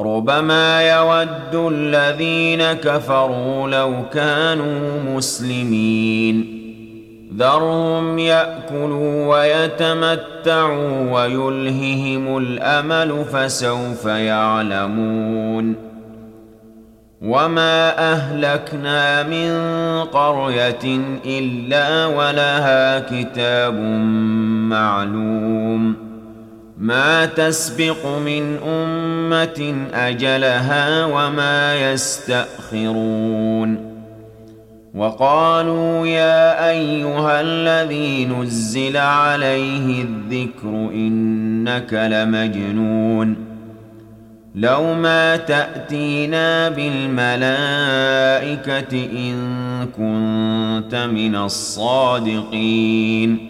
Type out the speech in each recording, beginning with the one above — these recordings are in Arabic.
ربما يود الذين كفروا لو كانوا مسلمين ذرهم ياكلوا ويتمتعوا ويلههم الامل فسوف يعلمون وما اهلكنا من قريه الا ولها كتاب معلوم ما تسبق من أمة أجلها وما يستأخرون. وقالوا يا أيها الذي نزل عليه الذكر إنك لمجنون. لو ما تأتينا بالملائكة إن كنت من الصادقين.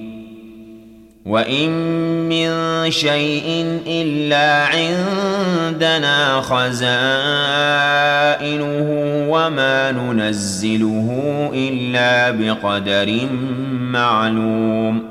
وان من شيء الا عندنا خزائنه وما ننزله الا بقدر معلوم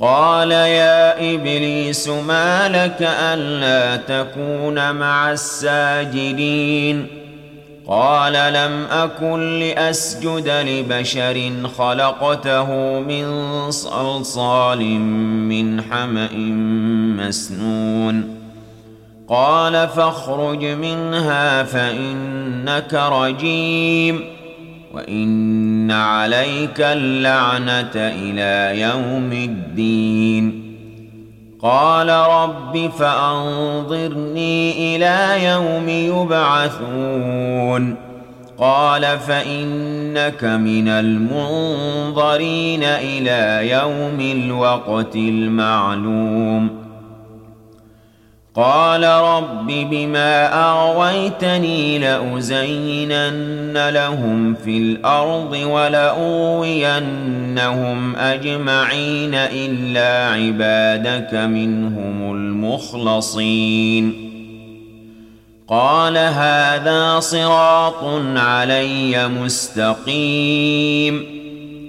قال يا إبليس ما لك ألا تكون مع الساجدين؟ قال لم أكن لأسجد لبشر خلقته من صلصال من حمأ مسنون. قال فاخرج منها فإنك رجيم. وان عليك اللعنه إلى يوم الدين قال رب فانظرني إلى يوم يبعثون قال فانك من المنظرين إلى يوم الوقت المعلوم قال رب بما أغويتني لأزينن لهم في الأرض ولأغوينهم أجمعين إلا عبادك منهم المخلصين. قال هذا صراط علي مستقيم.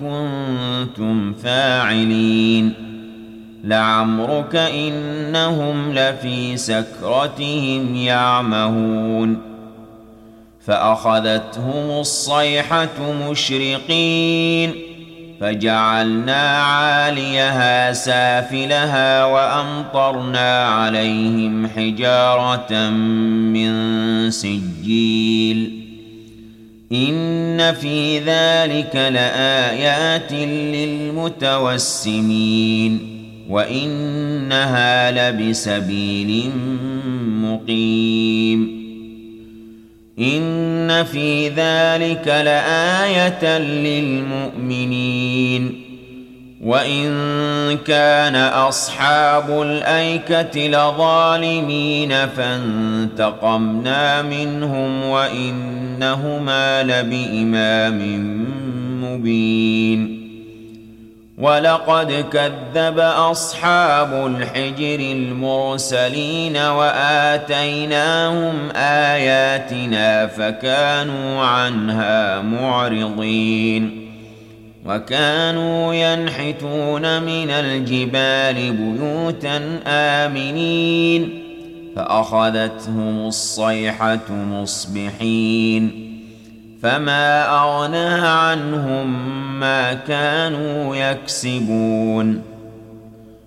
كنتم فاعلين. لعمرك إنهم لفي سكرتهم يعمهون. فأخذتهم الصيحة مشرقين. فجعلنا عاليها سافلها وأمطرنا عليهم حجارة من سجيل. إن في ذلك لآيات للمتوسمين وإنها لبسبيل مقيم إن في ذلك لآية للمؤمنين وإن كان أصحاب الأيكة لظالمين فانتقمنا منهم وإنهما لبإمام مبين ولقد كذب أصحاب الحجر المرسلين وآتيناهم آياتنا فكانوا عنها معرضين وكانوا ينحتون من الجبال بيوتا آمنين فأخذتهم الصيحة مصبحين فما أغنى عنهم ما كانوا يكسبون